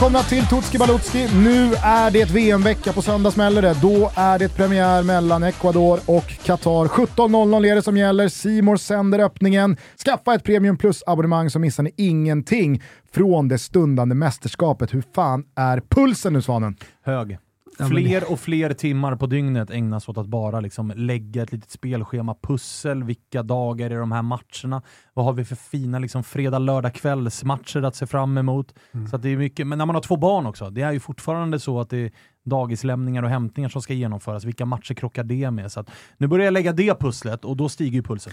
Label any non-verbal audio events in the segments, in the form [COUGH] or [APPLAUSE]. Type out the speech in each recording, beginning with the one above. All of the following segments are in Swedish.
Välkomna till Tutski Balutski. Nu är det VM-vecka, på söndag smäller det. Då är det premiär mellan Ecuador och Qatar. 17.00 är det som gäller, Simor sänder öppningen. Skaffa ett Premium Plus-abonnemang så missar ni ingenting från det stundande mästerskapet. Hur fan är pulsen nu Svanen? Hög. Fler och fler timmar på dygnet ägnas åt att bara liksom lägga ett litet spelschema, pussel, vilka dagar är de här matcherna? Vad har vi för fina liksom, fredag, lördag kvällsmatcher att se fram emot? Mm. Så det är mycket, men när man har två barn också, det är ju fortfarande så att det är dagislämningar och hämtningar som ska genomföras. Vilka matcher krockar det med? Så nu börjar jag lägga det pusslet och då stiger ju pulsen.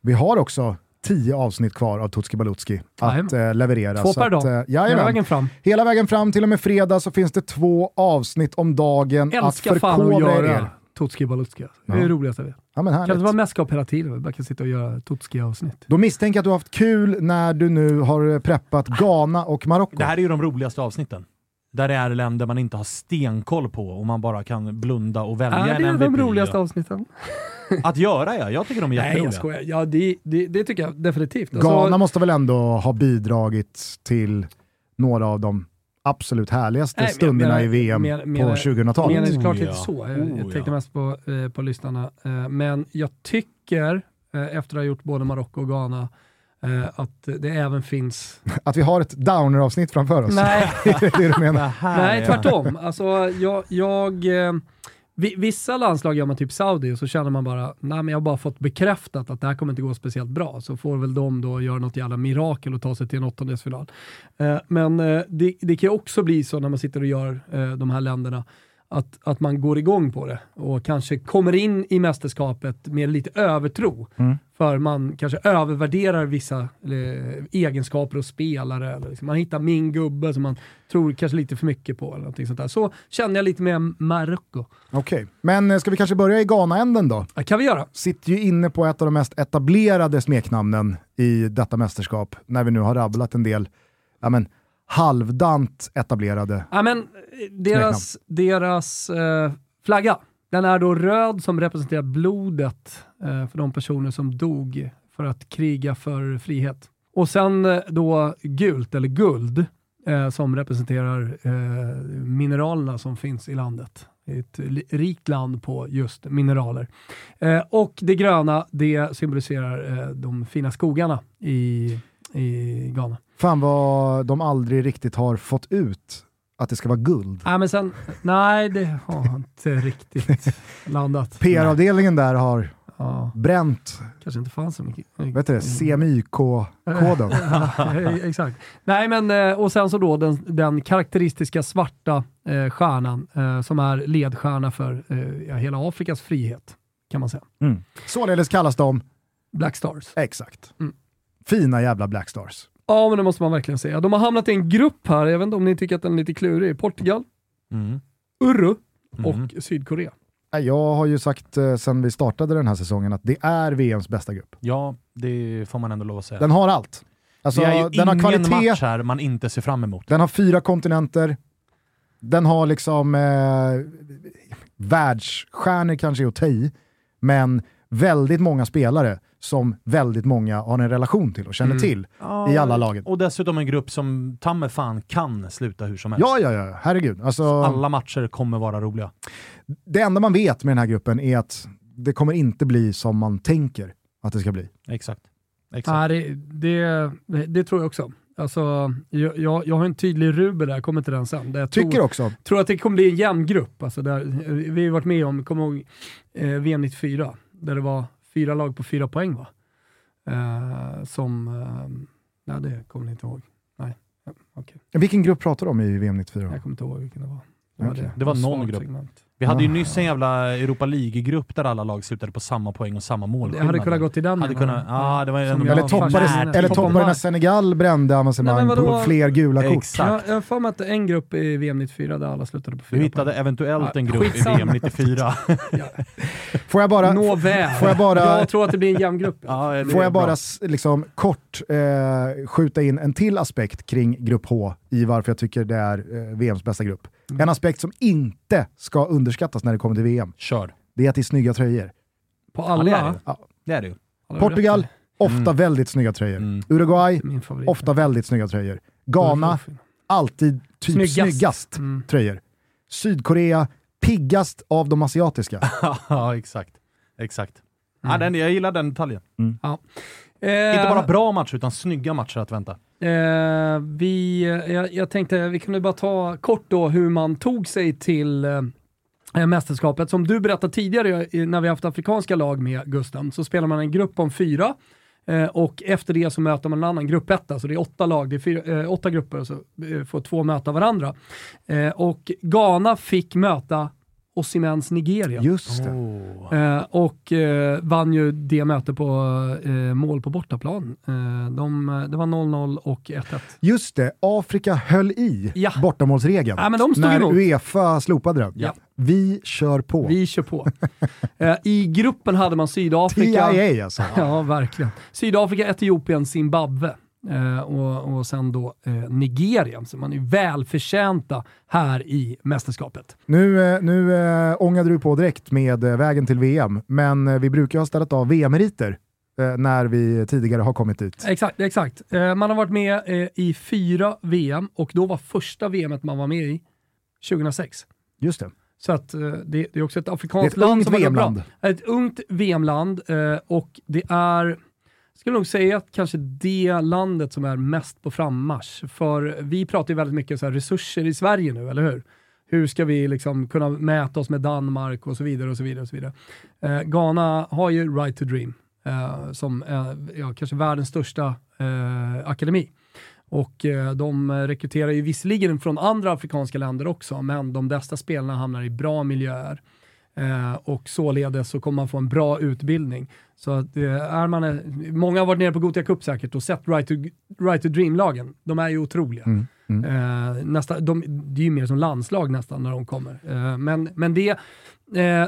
Vi har också tio avsnitt kvar av Tutski Balutski att äh, leverera. Två per dag. Att, äh, hela vägen fram. Hela vägen fram till och med fredag så finns det två avsnitt om dagen Älskar att förkovra er. Tutski Balutski. Alltså. Det är det roligaste jag vet. Ja, men kan det vara tiden? Vi bara kan sitta och göra Tutski-avsnitt. Då misstänker jag att du har haft kul när du nu har preppat Ghana och Marocko. Det här är ju de roligaste avsnitten. Där det är länder man inte har stenkoll på och man bara kan blunda och välja ja, en MVP. Det är de roligaste avsnitten. [LAUGHS] Att göra ja, jag tycker de är jätteroliga. Nej jag skojar. Ja, det, det, det tycker jag definitivt. Alltså, Ghana måste väl ändå ha bidragit till några av de absolut härligaste Nej, stunderna men, i VM men, men, på 2000-talet. Menar såklart oh, inte så. Jag, oh, jag tänkte ja. mest på, eh, på lyssnarna. Eh, men jag tycker, eh, efter att ha gjort både Marocko och Ghana, att det även finns... [LAUGHS] Att vi har ett downer-avsnitt framför oss? Nej, [LAUGHS] det är det du menar? Nej tvärtom. Alltså, jag, jag, eh, vissa landslag gör man typ Saudi och så känner man bara, nej men jag har bara fått bekräftat att det här kommer inte gå speciellt bra. Så får väl de då göra något jävla mirakel och ta sig till en åttondelsfinal. Uh, men uh, det, det kan också bli så när man sitter och gör de här länderna att, att man går igång på det och kanske kommer in i mästerskapet med lite övertro. Mm. För man kanske övervärderar vissa eller, egenskaper och spelare. Eller liksom, man hittar min gubbe som man tror kanske lite för mycket på. Eller sånt där. Så känner jag lite med Marocko. Okej, okay. men eh, ska vi kanske börja i Ghana-änden då? Det kan vi göra. Sitter ju inne på ett av de mest etablerade smeknamnen i detta mästerskap, när vi nu har rabblat en del ja, men, halvdant etablerade ja, men, Deras, deras eh, flagga, den är då röd som representerar blodet eh, för de personer som dog för att kriga för frihet. Och sen eh, då gult, eller guld, eh, som representerar eh, mineralerna som finns i landet. Ett rikt land på just mineraler. Eh, och det gröna, det symboliserar de fina skogarna i, i Ghana. Fan vad de aldrig riktigt har fått ut att det ska vara guld. Nej, men sen, nej det har inte riktigt [LAUGHS] landat. PR-avdelningen där har ja. bränt Kanske inte fanns så mycket. Vet du det? CMYK-koden. [LAUGHS] ja, exakt. Nej, men eh, och sen så då den, den karaktäristiska svarta eh, stjärnan eh, som är ledstjärna för eh, hela Afrikas frihet, kan man säga. Mm. Således kallas de? Black Stars. Exakt. Mm. Fina jävla Black Stars. Ja, men det måste man verkligen säga. De har hamnat i en grupp här, jag vet inte om ni tycker att den är lite klurig. Portugal, mm. Uru och mm. Sydkorea. Jag har ju sagt eh, sedan vi startade den här säsongen att det är VMs bästa grupp. Ja, det får man ändå lov att säga. Den har allt. Alltså, det är ju den ingen har kvalitet, match här man inte ser fram emot. Den har fyra kontinenter, den har liksom eh, världsstjärnor kanske att ta i, men väldigt många spelare som väldigt många har en relation till och känner mm. till ja, i alla lagen. Och dessutom en grupp som ta fan kan sluta hur som helst. Ja, ja, ja. Herregud. Alltså, alla matcher kommer vara roliga. Det enda man vet med den här gruppen är att det kommer inte bli som man tänker att det ska bli. Exakt. Exakt. Ja, det, det, det tror jag också. Alltså, jag, jag, jag har en tydlig rubel där, jag kommer till den sen. Där jag Tycker tror, också. tror att det kommer bli en jämn grupp. Alltså där, vi har varit med om, kommer ihåg, eh, VM 94, där det var fyra lag på fyra poäng va? Uh, som, uh, nej det kommer ni inte ihåg. Nej, okay. Vilken grupp pratar du om i VM 94? Jag kommer inte ihåg vilken det var. Det okay. var, det. Det var någon grupp. Segment. Vi hade ju nyss en jävla Europa League-grupp där alla lag slutade på samma poäng och samma målskillnad. Det hade kunnat gå till den. Hade kunnat, ja, det var eller toppade, eller toppade när Senegal brände avancemang på fler gula kort. Exakt. Jag har för mig att en grupp i VM 94 där alla slutade på fyra Du hittade poäng. eventuellt en grupp i VM 94. [LAUGHS] Får jag bara... Nåväl. Får jag, bara, jag tror att det blir en jämn grupp. Ja, får jag bara liksom, kort eh, skjuta in en till aspekt kring grupp H i varför jag tycker det är eh, VMs bästa grupp. Mm. En aspekt som inte ska underskattas när det kommer till VM. Kör. Det är att det är snygga tröjor. På alla? Ja, det, ja. det är det ju. Portugal, ofta mm. väldigt snygga tröjor. Mm. Uruguay, ofta väldigt snygga tröjor. Ghana, alltid typ snyggast, Snyggast. Mm. tröjor. Sydkorea, piggast av de asiatiska. [LAUGHS] ja, exakt. Exakt. Ja, Mm. den, jag gillar den detaljen. Eh, Inte bara bra matcher, utan snygga matcher att vänta. Eh, vi, eh, jag, jag tänkte vi kunde bara ta kort då hur man tog sig till eh, mästerskapet. Som du berättade tidigare i- när vi haft afrikanska lag med Gusten, så spelar man en grupp om fyra eh, och efter det så möter man en annan gruppetta, så det är åtta lag, det är fyra, eh, åtta grupper, så eh, får två möta varandra. Eh, och Ghana fick möta Osimens Nigeria. Just det. Eh, och eh, vann ju det mötet på eh, mål på bortaplan. Eh, de, det var 0-0 och 1-1. Just det, Afrika höll i Ja. bortamålsregeln. Ja, men de stod när emot. Uefa slopade den. Ja. Vi kör på. Vi kör på. [LAUGHS] eh, I gruppen hade man Sydafrika. TIA alltså. Ja, verkligen. Sydafrika, Etiopien, Zimbabwe. Eh, och, och sen då eh, Nigeria, så man är välförtjänta här i mästerskapet. Nu, eh, nu äh, ångade du på direkt med eh, vägen till VM, men eh, vi brukar ha ställt av VM-meriter eh, när vi tidigare har kommit dit. Exakt, exakt. Eh, man har varit med eh, i fyra VM och då var första VMet man var med i 2006. Just det. Så att eh, det, det är också ett Det är afrikanskt ett land ungt som har gått bra. VM-land. Ett ungt VM-land eh, och det är, skulle nog säga att kanske det landet som är mest på frammarsch. För vi pratar ju väldigt mycket så här resurser i Sverige nu, eller hur? Hur ska vi liksom kunna mäta oss med Danmark och så vidare och så vidare. Och så vidare. Eh, Ghana har ju Right to Dream eh, som är ja, kanske världens största eh, akademi. Och eh, de rekryterar ju visserligen från andra afrikanska länder också, men de bästa spelarna hamnar i bra miljöer. Eh, och således så kommer man få en bra utbildning. Så att, eh, är man, många har varit nere på Gothia Cup säkert och sett Right to, right to Dream-lagen. De är ju otroliga. Mm, Eh, nästa, de, det är ju mer som landslag nästan när de kommer. Eh, men men det, eh,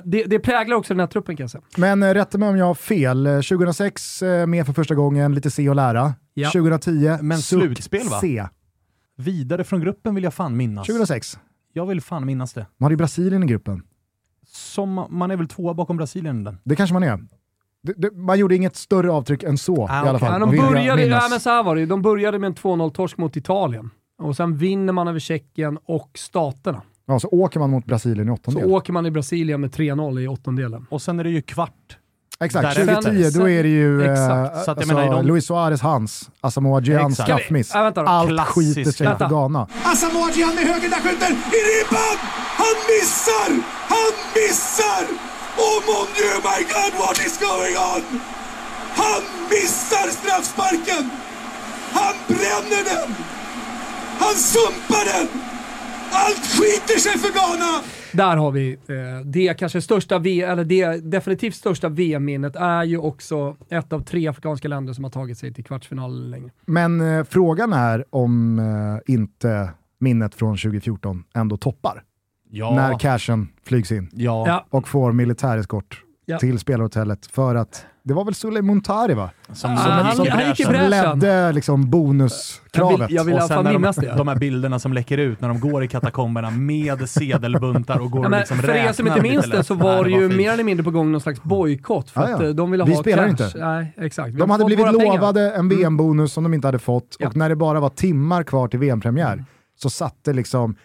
det, det präglar också den här truppen kan jag säga. Men rätta mig om jag har fel. Eh, 2006 eh, med för första gången, lite se och lära. Ja. 2010, Men slutspel, va? C. Vidare från gruppen vill jag fan minnas. 2006. Jag vill fan minnas det. Man hade ju Brasilien i gruppen. Som, man är väl tvåa bakom Brasilien den. Det kanske man är. Det, det, man gjorde inget större avtryck än så Ah, i alla fall. Ja, de, började, ja, men så var det, de började med en 2-0-torsk mot Italien. Och sen vinner man över Tjeckien och Staterna. Ja, så åker man mot Brasilien i Så åttondel. åker man i Brasilien med 3-0 i åttondelen. Och sen är det ju kvart. Exakt, Därefter. 2010 då är det ju eh, Exakt. Så att jag alltså, menar, de- Luis Suarez hans, Asamoah Gyan Exakt. straffmiss. Då. Allt skiter sig för. Ghana. Asamoah Gyan med höger, där skjuter i ribban! Han missar! Han missar! Oh mon dieu, my god, what is going on? Han missar straffsparken! Han bränner den! Han sumpar den! Allt skiter sig för Ghana! Där har vi eh, det kanske största, v, eller det definitivt största VM-minnet är ju också ett av tre afrikanska länder som har tagit sig till kvartsfinalen länge. Men eh, frågan är om eh, inte minnet från 2014 ändå toppar. Ja. När cashen flygs in Ja. Ja. och får militäreskort Ja. till spelarhotellet för att det var väl Suley Muntari va? Som, Ah, som han- i han gick i bräschen. Ledde liksom bonuskravet. Jag vill- jag vill- i Och alla sen fall när minnas de, det. de här bilderna som läcker ut när de går i katakomberna med sedelbuntar och går Ja, och liksom för er som inte minns det så var det ju fint. mer eller mindre på gång någon slags bojkott för Ja, ja. att eh, de ville Vi ha spelar cash. inte. Nej, exakt. Vi De hade blivit våra pengar. lovade en VM-bonus som de inte hade fått Ja. och när det bara var timmar kvar till VM-premiär Mm. så satte liksom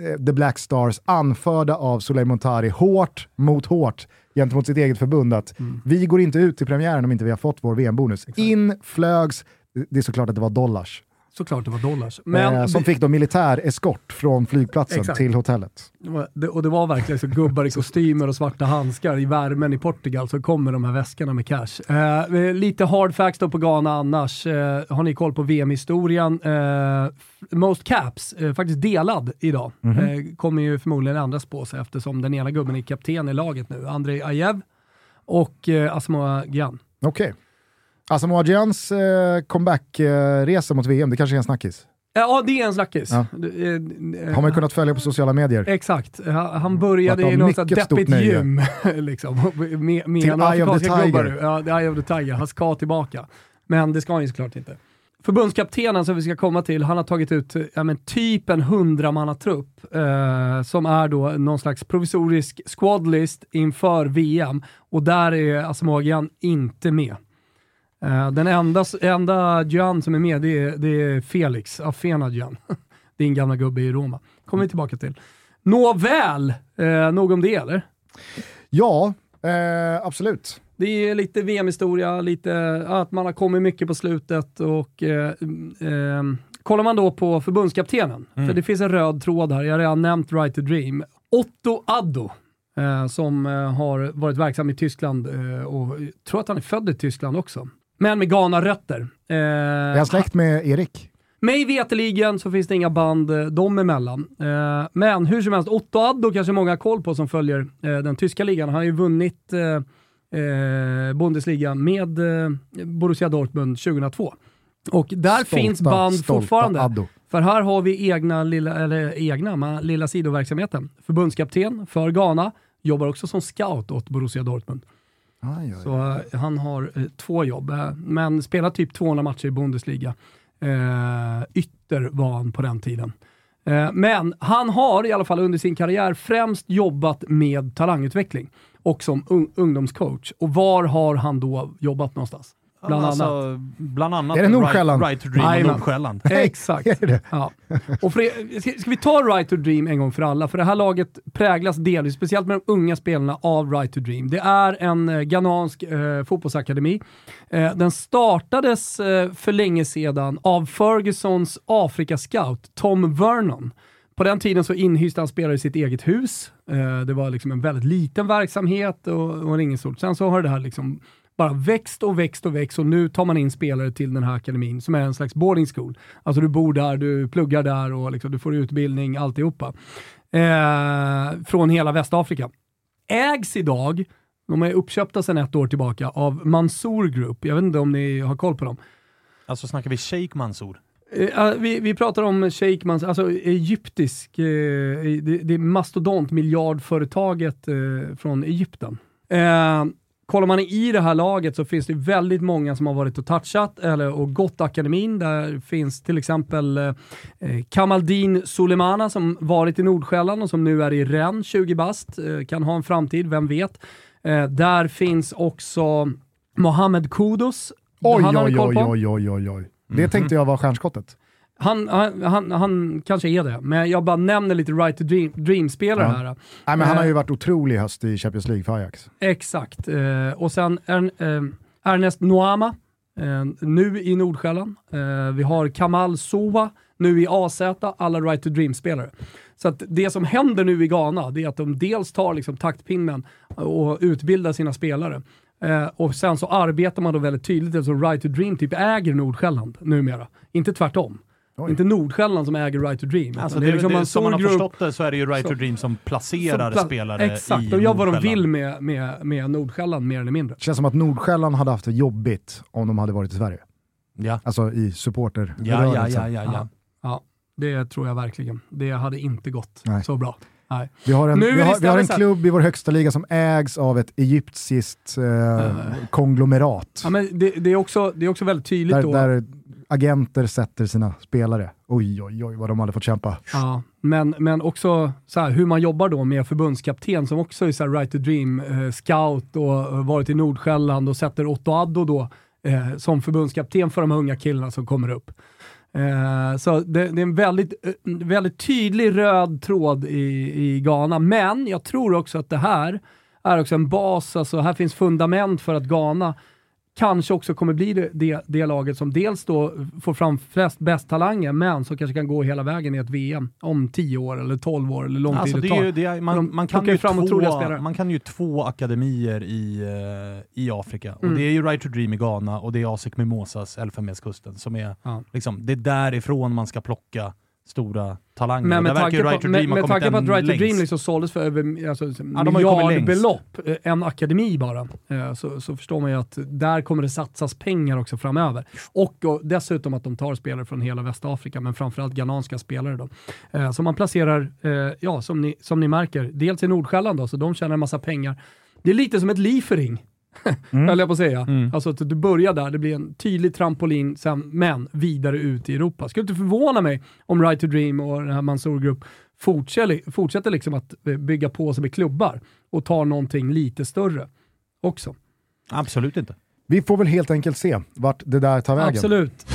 eh, The Black Stars, anförda av Soleil Montari, hårt mot hårt gentemot sitt eget förbund att Mm. vi går inte ut till premiären om inte vi har fått vår VM-bonus. In flögs, det är såklart att det var dollars, Såklart det var dollars. Men eh, som fick då militär eskort från flygplatsen Exakt. till hotellet. Det Och det var verkligen så gubbar i kostymer och svarta handskar i värmen i Portugal så kommer de här väskorna med cash. Eh, lite hard facts då på Ghana annars. Eh, har ni koll på VM-historien? Eh, most caps, eh, faktiskt delad idag. Eh, kommer ju förmodligen ändras på sig eftersom den ena gubben är kapten i laget nu. Andrei Ajev och eh, Asamoah Gyan. Okej. Asamoah Gyans eh, comeback-resa mot VM, det kanske är en snackis. Ja, det är en snackis. Ja. Det, eh, eh, Har man kunnat följa på sociala medier. Exakt. Han började i något deppigt gym. [LAUGHS] liksom, med med Till Eye of the Tiger. Ja, the Eye of the Tiger. Han ska tillbaka. Men det ska han ju såklart inte. Förbundskaptenen som vi ska komma till, han har tagit ut ja, men typ en hundramannatrupp eh, som är då någon slags provisorisk squadlist inför VM och där är Asamoah inte med. Eh, den enda, enda Gyan som är med det är, det är Felix, Afena Gyan. [LAUGHS] din gamla gubbe i Roma. kommer vi tillbaka till. Nåväl, eh, nog om det eller? Ja, eh, absolut. Det är lite VM-historia, lite att man har kommit mycket på slutet och eh, eh, kollar man då på förbundskaptenen, mm. för det finns en röd tråd här, jag har redan nämnt Right to Dream. Otto Addo, eh, som har varit verksam i Tyskland eh, och tror att han är född i Tyskland också. Men med Ghana-rötter. Eh, är han släkt med Erik? Mig veteligen så finns det inga band eh, dem emellan. Eh, men hur som helst, Otto Addo kanske många har koll på som följer eh, den tyska ligan. Han har ju vunnit eh, eh Bundesliga med Borussia Dortmund 2002. Och där stolta, finns band fortfarande. Addo. För här har vi egna, lilla, eller egna, lilla sidoverksamheten. Förbundskapten för Ghana, jobbar också som scout åt Borussia Dortmund. Aj, aj. Så eh, han har eh, två jobb, eh, men spelar typ 200 matcher i Bundesliga. Ytter var han på den tiden. Men han har i alla fall under sin karriär främst jobbat med talangutveckling och som un ungdomscoach. Och var har han då jobbat någonstans? Bland alltså, annat. Bland annat är det Nordsjälland? Right, right to Dream och Nordsjälland. Exakt. Ja. Och för, ska, ska vi ta Right to Dream en gång för alla? För det här laget präglas delvis, speciellt med de unga spelarna, av Right to Dream. Det är en eh, ghanansk eh, fotbollsakademi. Eh, den startades eh, för länge sedan av Fergusons Afrika-scout Tom Vernon. På den tiden så inhyste han spelare i sitt eget hus. Eh, det var liksom en väldigt liten verksamhet och, och inget stort. Sen så har det här liksom bara växt och växt och växt och nu tar man in spelare till den här akademin som är en slags boarding school. Alltså du bor där, du pluggar där och liksom, du får utbildning, alltihopa. Eh, från hela Västafrika. Ägs idag, de är uppköpta sedan ett år tillbaka, av Mansour Group. Jag vet inte om ni har koll på dem. Alltså snackar vi Sheikh Mansour? Eh, vi, vi pratar om Sheikh Mansour, alltså egyptisk, eh, det, det är mastodont miljardföretaget eh, från Egypten. Eh, kollar man i det här laget så finns det väldigt många som har varit och touchat eller, och gått akademin. Där finns till exempel eh, Kamaldin Sulemana som varit i Nordsjälland och som nu är i Rennes, 20 bast. Eh, kan ha en framtid, vem vet. Eh, där finns också Mohamed Kudos. Oj, oj, oj, oj, oj, oj, oj. Det mm -hmm. tänkte jag var stjärnskottet. Han, han, han, han, kanske är det, men jag bara nämner lite right to dream-spelare ja. här. Nej, men han har ju eh, varit otrolig höst i Champions League för Ajax. Exakt. Eh, och sen eh, Ernest Noama, nu i Nordsjälland. Vi har Kamal Sowa, nu i AZ, alla right to dream-spelare. Så det som händer nu i Ghana, det är att de dels tar liksom taktpinnen och utbildar sina spelare. Eh, och sen så arbetar man då väldigt tydligt, alltså Right to Dream typ äger Nordsjälland numera. Inte tvärtom. Oj. Inte Nordsjälland som äger Right to Dream. Alltså det, det, liksom det, som man har group, förstått det så är det ju Right så, to Dream som placerar som pla spelare Exakt, i de gör vad de vill med, med, med Nordsjälland mer eller mindre. Det känns som att Nordsjälland hade haft det jobbigt om de hade varit i Sverige. Ja. Alltså i supporter ja, ja, ja, ja, ja. ja, det tror jag verkligen. Det hade inte gått Nej. så bra. Nej. Vi har en, vi har, vi har en klubb i vår högsta liga som ägs av ett egyptiskt eh, uh. konglomerat. Ja, men det, det, är också, det är också väldigt tydligt där, då. Där agenter sätter sina spelare. Oj, oj, oj vad de hade fått kämpa. Ja, men, men också så här, hur man jobbar då med förbundskapten som också är så här, right to dream, eh, scout och eh, varit i Nordsjälland och sätter Otto Addo då eh, som förbundskapten för de unga killarna som kommer upp. Eh, så det, det, är en väldigt, eh, väldigt tydlig röd tråd i, i Ghana, men jag tror också att det här är också en bas, alltså här finns fundament för att Ghana kanske också kommer bli det, det, det, laget som dels då får fram flest bäst talanger, men som kanske kan gå hela vägen i ett VM om 10 år eller 12 år eller lång alltså tid det, tar. Det är, man, De man, kan ju fram två, man kan ju två akademier i, uh, i Afrika. Mm. Och det är ju Right to Dream i Ghana och det är ASEC Mimosas Elfenbenskusten som är, ja. liksom, det är därifrån man ska plocka stora talanger. Men med tanke, på, med, med tanke på att Right to Dream liksom såldes för över alltså, ja, miljardbelopp, eh, en akademi bara, eh, så, så, förstår man ju att där kommer det satsas pengar också framöver. Och, och dessutom att de tar spelare från hela Västafrika, men framförallt ghananska spelare. Då. Eh, så man placerar, ja, som ni, som ni märker, dels i Nordsjälland då, så de tjänar en massa pengar. Det är lite som ett Liefering mm. höll jag på att säga. Mm. Alltså att du börjar där, det blir en tydlig trampolin, sen, men vidare ut i Europa. Skulle inte förvåna mig om Right to Dream och den här Mansour Group fortsätter, fortsätter liksom att eh, bygga på sig med klubbar och tar någonting lite större också. Absolut inte. Vi får väl helt enkelt se vart det där tar vägen. Absolut.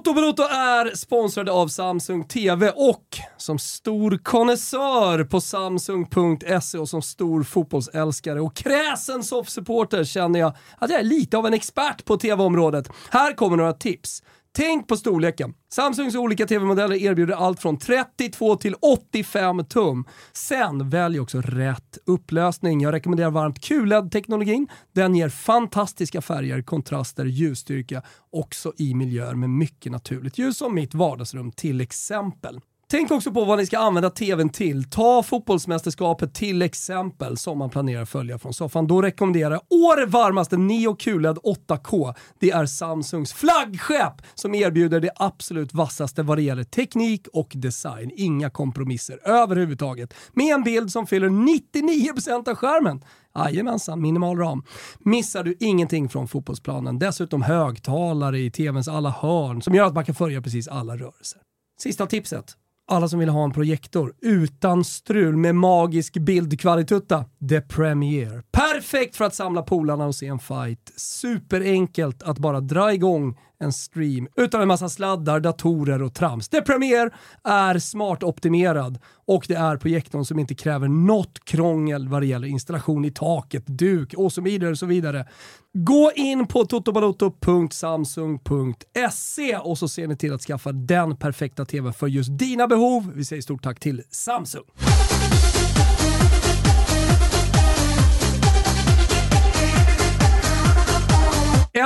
Toto Balotto är sponsrade av Samsung TV och som stor konnässör på Samsung.se och som stor fotbollsälskare och kräsen soffsupporter känner jag att jag är lite av en expert på TV-området. Här kommer några tips. Tänk på storleken. Samsungs olika TV-modeller erbjuder allt från 32 till 85 tum. Sen välj också rätt upplösning. Jag rekommenderar varmt QLED-teknologin. Den ger fantastiska färger, kontraster, ljusstyrka, också i miljöer med mycket naturligt ljus som mitt vardagsrum till exempel. Tänk också på vad ni ska använda tvn till. Ta fotbollsmästerskapet till exempel som man planerar följa från soffan. Då rekommenderar jag år varmaste Neo QLED 8K. Det är Samsungs flaggskepp som erbjuder det absolut vassaste vad det gäller teknik och design. Inga kompromisser överhuvudtaget. Med en bild som fyller 99% av skärmen. Jajamensan, minimal ram. Missar du ingenting från fotbollsplanen. Dessutom högtalare i tvns alla hörn som gör att man kan följa precis alla rörelser. Sista tipset alla som vill ha en projektor utan strul med magisk bildkvalitutta. The Premiere. Perfekt för att samla polarna och se en fight. Superenkelt att bara dra igång en stream utan en massa sladdar, datorer och trams. Det Premiere är smart optimerad och det är projektorn som inte kräver något krångel vad det gäller installation i taket, duk och så vidare. Och så vidare. Gå in på totobaloto.samsung.se och så ser ni till att skaffa den perfekta tvn för just dina behov. Vi säger stort tack till Samsung.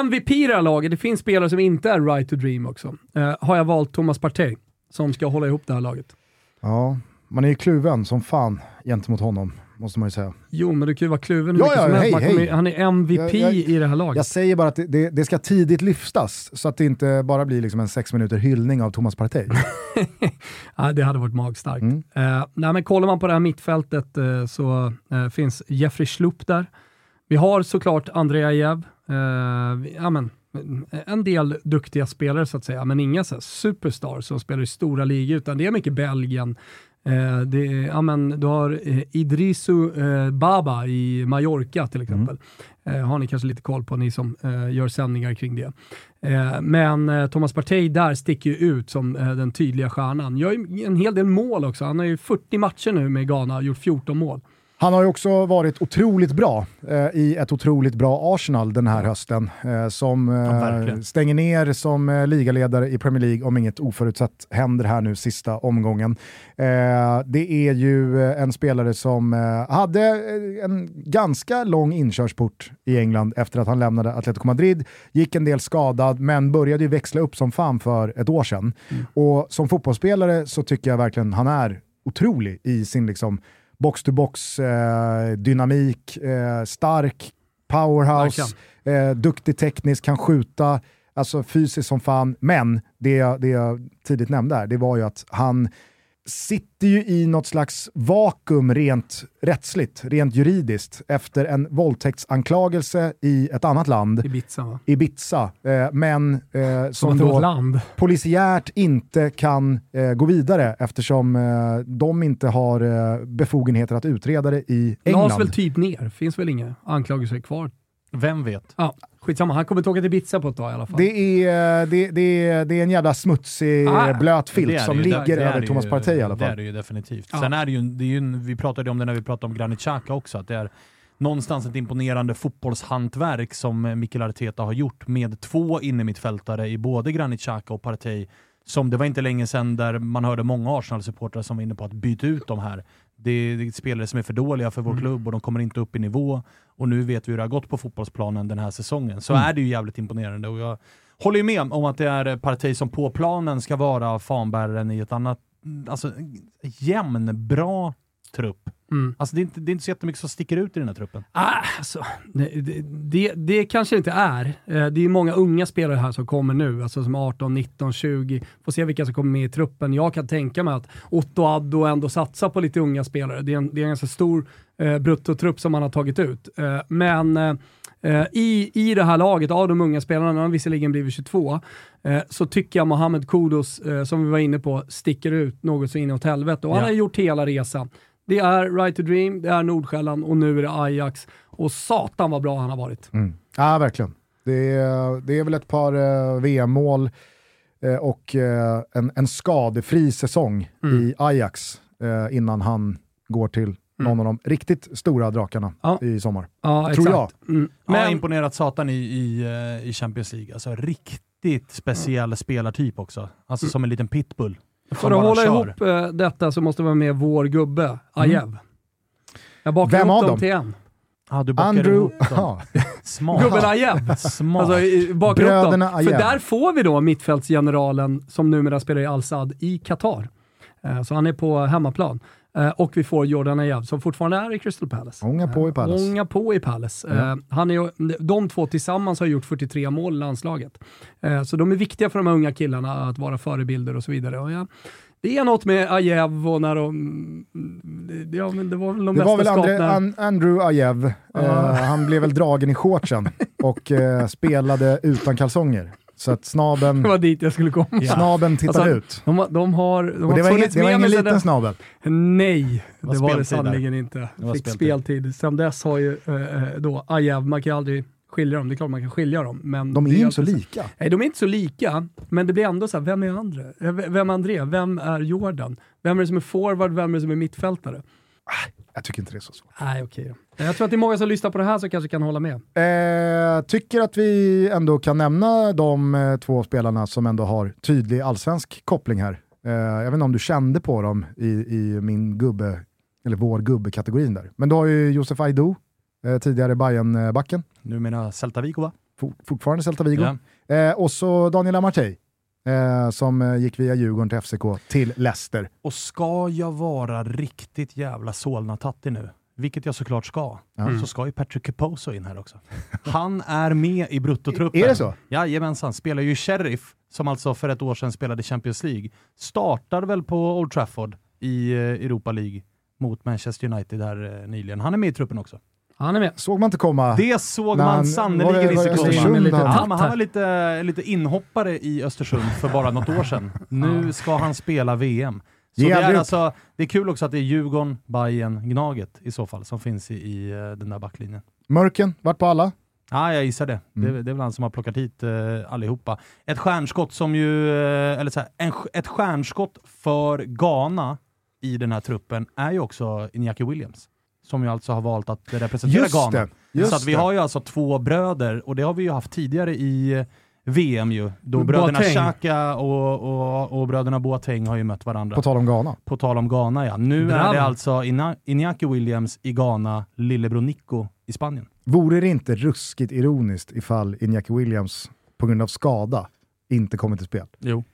MVP i det här laget, det finns spelare som inte är right to dream också. Uh, har jag valt Thomas Partey som ska hålla ihop det här laget. Ja, man är ju kluven som fan gentemot honom, måste man ju säga. Jo, men du kan ju vara kluven ja, ja, hej, hej. Han är MVP jag, jag, i det här laget. Jag säger bara att det, det, ska tidigt lyftas, så att det inte bara blir liksom en sex minuter hyllning av Thomas Partey. [LAUGHS] ja, det hade varit magstarkt. Mm. Uh, nej, men kollar man på det här mittfältet uh, så uh, finns Jeffrey Schlupp där. Vi har såklart Andrea Jev, ja, men, en del duktiga spelare så att säga, men inga så superstars som spelar i stora ligor, utan det är mycket Belgien. Uh, det ja, men, du har uh, Idrisu uh, Baba i Mallorca till mm. exempel. Mm. har ni kanske lite koll på, ni som gör sändningar kring det. men Thomas Partey där sticker ju ut som den tydliga stjärnan. Gör ju en hel del mål också. Han har ju 40 matcher nu med Ghana och gjort 14 mål. Han har ju också varit otroligt bra eh, i ett otroligt bra Arsenal den här hösten. Eh, som eh, stänger ner som eh, ligaledare i Premier League om inget oförutsett händer här nu sista omgången. Eh, det är ju eh, en spelare som hade en ganska lång inkörsport i England efter att han lämnade Atletico Madrid. Gick en del skadad men började ju växla upp som fan för ett år sedan. Mm. Och som fotbollsspelare så tycker jag verkligen han är otrolig i sin liksom box-to-box, eh, dynamik, eh, stark, powerhouse, eh, duktig teknisk, kan skjuta, alltså fysiskt som fan. Men det jag, det jag tidigt nämnde här, det var ju att han sitter ju i något slags vakuum rent rättsligt, rent juridiskt, efter en våldtäktsanklagelse i ett annat land. Ibiza va? Ibiza. Eh, men eh, som då land. polisiärt inte kan eh, gå vidare eftersom eh, de inte har eh, befogenheter att utreda det i England. Lades väl typ ner, finns väl inga anklagelser kvar. Vem vet? Ja. Skitsamma, han kommer inte åka till Ibiza på ett tag i alla fall. Det är, det, det, det är en jävla smutsig, ah, blöt filt som ligger över Thomas Partey i alla fall. Det är det ju definitivt. Ja. Sen är det ju, det är ju, vi pratade om det när vi pratade om Granit Xhaka också, att det är någonstans ett imponerande fotbollshantverk som Mikel Arteta har gjort med två innermittfältare i både Granit Xhaka och Partey. Som det var inte länge sedan där man hörde många Arsenal-supportrar som var inne på att byta ut de här. Det är spelare som är för dåliga för vår mm. klubb och de kommer inte upp i nivå. Och nu vet vi hur det har gått på fotbollsplanen den här säsongen. Så mm. är det ju jävligt imponerande. Och jag håller ju med om att det är parti som på planen ska vara fanbäraren i ett annat, alltså jämn, bra trupp. Mm. Alltså det är, inte, det är inte så jättemycket som sticker ut i den här truppen. Ah, alltså, det, det, det kanske inte är. Eh, det är många unga spelare här som kommer nu, alltså som 18, 19, 20. Får se vilka som kommer med i truppen. Jag kan tänka mig att Otto Addo ändå satsar på lite unga spelare. Det är en, det är en ganska stor eh, bruttotrupp som man har tagit ut. Eh, men eh, i, i det här laget, av de unga spelarna, han visserligen blivit 22, eh, så tycker jag Mohamed Kudos, eh, som vi var inne på, sticker ut något så inåt helvete. Och ja. han har gjort hela resan. Det är Right to Dream, det är Nordsjälland och nu är det Ajax. Och satan vad bra han har varit. Mm. Ja, verkligen. Det är, det är väl ett par uh, VM-mål eh, och eh, en, en skadefri säsong Mm. i Ajax eh, innan han går till någon av de riktigt stora drakarna Ja. i sommar. Ja, Tror exakt. Mm. Men... Men, har imponerat satan i, i, eh, i Champions League. Alltså riktigt speciell spelartyp också. Alltså som en liten pitbull. för att hålla kör. ihop eh, detta så måste vi ha med vår gubbe, Ajev. Jag bakar Vem ihop av dem dem? till en. Ja, du Andrew... ihop dem. Ja. [LAUGHS] Smart. Gubben Ajev. Smart. Alltså, i- bakar ihop Bröderna dem. För Ajev. där får vi då mittfältsgeneralen som numera spelar i Al-Sad i Qatar. Eh, Så han är på hemmaplan. Eh, Och vi får Jordan Ajev som fortfarande är i Crystal Palace. Ånga på i Palace. Ånga på i Palace. Eh, Han är, de två tillsammans har gjort 43 mål i landslaget. Eh, Så de är viktiga för de här unga killarna att vara förebilder och så vidare. Och ja, det är något med Ajev och när de... Ja, men det var väl de Det var väl Andre. An, Andrew Ajev. Eh, [LAUGHS] han blev väl dragen i shortsen och eh, spelade utan kalsonger. Så att Det snaben, var dit jag skulle komma. snaben tittade Alltså, ut. De, har- de har, de har det var, funnits det var ingen liten dess. snabel. Nej, det var var det där. sannerligen inte. Det var Fick speltid. speltid. Sen dess har ju eh, eh, då Ajev, man kan aldrig skilja dem. Det är klart man kan skilja dem. Men De är ju inte så lika. Nej, de är inte så lika, men det blir ändå så här, vem är andra? Eh, Vem är André? Vem är Jordan? Vem är det som är forward? Vem är det som är mittfältare? Jag tycker inte det är så svårt. Nej, okej då. Jag tror att det är många som lyssnar på det här som kanske kan hålla med. Eh, tycker att vi ändå kan nämna de eh, två spelarna som ändå har tydlig allsvensk koppling här. Eh, jag vet inte om du kände på dem i, i min gubbe, eller vår gubbe-kategorin där. Men du har ju Josef Aidoo, eh, tidigare bayern backen Numera Celta Vigo va? for, fortfarande Celta Vigo. Ja. Eh, och så Daniel Amartey, eh, som eh, gick via Djurgården till FCK till Leicester. Och ska jag vara riktigt jävla Solna-tattig nu, vilket jag såklart ska, Ja. så ska ju Patrick Caposo in här också. Han är med i bruttotruppen. Är det så? Jajamensan, spelar ju Sheriff, som alltså för ett år sedan spelade Champions League. Startade väl på Old Trafford i eh, Europa League mot Manchester United eh, nyligen. Han är med i truppen också. Han är med. Såg man inte komma? Det såg När man sannerligen var det- i var det sekund. Östersund lite han- Ja, tatt men han här. var lite, lite inhoppare i Östersund för bara något år sedan. Nu ska han spela VM. Så det, är alltså, det är kul också att det är Djurgården, Bayern, Gnaget i så fall som finns i, i eh, den där backlinjen. Mörken, vart på alla. Ja, jag gissar det. Mm. det. Det är väl han som har plockat hit eh, allihopa. Ett stjärnskott som ju, eh, eller så här, en, ett stjärnskott för Ghana i den här truppen är ju också Iñaki Williams. Som ju alltså har valt att representera Just Ghana. det. Just så att vi det. har ju alltså två bröder, och det har vi ju haft tidigare i VM ju. Då bröderna Boateng. Xhaka och, och, och bröderna Boateng har ju mött varandra. På tal om Ghana. På tal om Ghana ja. Nu är Bravo. det alltså Ina- Iñaki Williams i Ghana, lillebror Nico i Spanien. Vore det inte ruskigt ironiskt ifall Iñaki Williams på grund av skada inte kommer till spel? Jo.